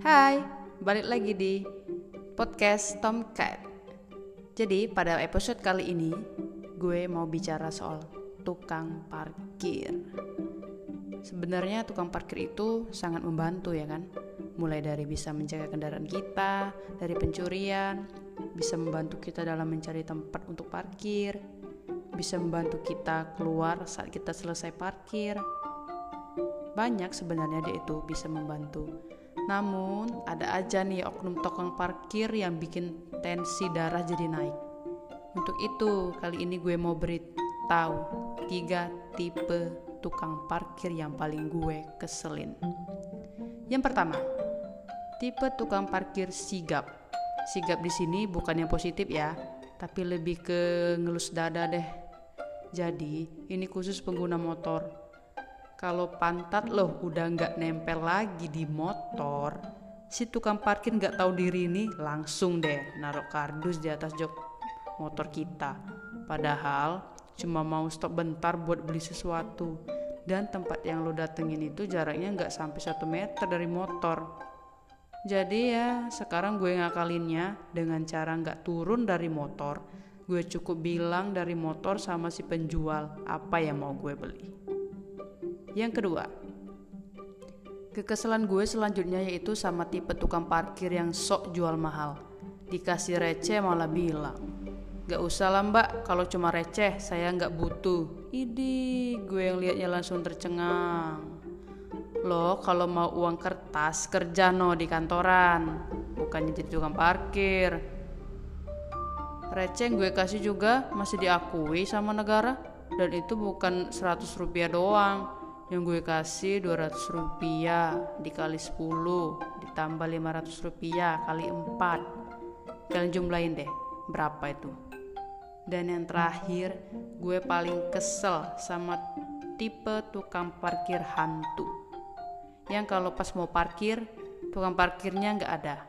Hai, balik lagi di podcast Tomcat. Jadi pada episode kali ini gue mau bicara soal tukang parkir. Sebenarnya tukang parkir itu sangat membantu ya kan? Mulai dari bisa menjaga kendaraan kita dari pencurian, bisa membantu kita dalam mencari tempat untuk parkir, bisa membantu kita keluar saat kita selesai parkir. Banyak sebenarnya dia itu bisa membantu namun, ada aja nih oknum tukang parkir yang bikin tensi darah jadi naik. Untuk itu, kali ini gue mau beritahu tiga tipe tukang parkir yang paling gue keselin. Yang pertama, tipe tukang parkir sigap. Sigap di sini bukan yang positif ya, tapi lebih ke ngelus dada deh. Jadi, ini khusus pengguna motor kalau pantat loh udah nggak nempel lagi di motor, si tukang parkir nggak tahu diri ini langsung deh naruh kardus di atas jok motor kita. Padahal cuma mau stop bentar buat beli sesuatu. Dan tempat yang lo datengin itu jaraknya nggak sampai satu meter dari motor. Jadi ya sekarang gue ngakalinnya dengan cara nggak turun dari motor. Gue cukup bilang dari motor sama si penjual apa yang mau gue beli. Yang kedua, kekesalan gue selanjutnya yaitu sama tipe tukang parkir yang sok jual mahal. Dikasih receh malah bilang, Gak usah lah mbak, kalau cuma receh saya gak butuh. Idi, gue yang liatnya langsung tercengang. Lo kalau mau uang kertas kerja no di kantoran, bukannya jadi tukang parkir. Receh gue kasih juga masih diakui sama negara dan itu bukan 100 rupiah doang yang gue kasih 200 rupiah dikali 10 ditambah 500 rupiah kali 4 kalian jumlahin deh berapa itu? Dan yang terakhir gue paling kesel sama tipe tukang parkir hantu. Yang kalau pas mau parkir tukang parkirnya nggak ada.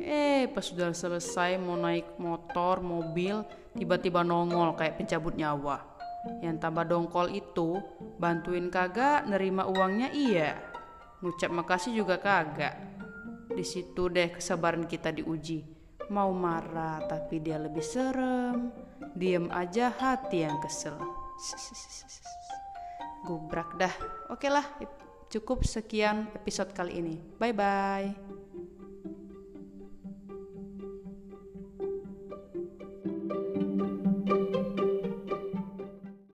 Eh pas sudah selesai mau naik motor mobil tiba-tiba nongol kayak pencabut nyawa yang tambah dongkol itu bantuin kagak nerima uangnya iya. Ngucap makasih juga kagak. Di situ deh kesabaran kita diuji. Mau marah tapi dia lebih serem. Diem aja hati yang kesel. Gubrak dah. Oke lah, cukup sekian episode kali ini. Bye bye.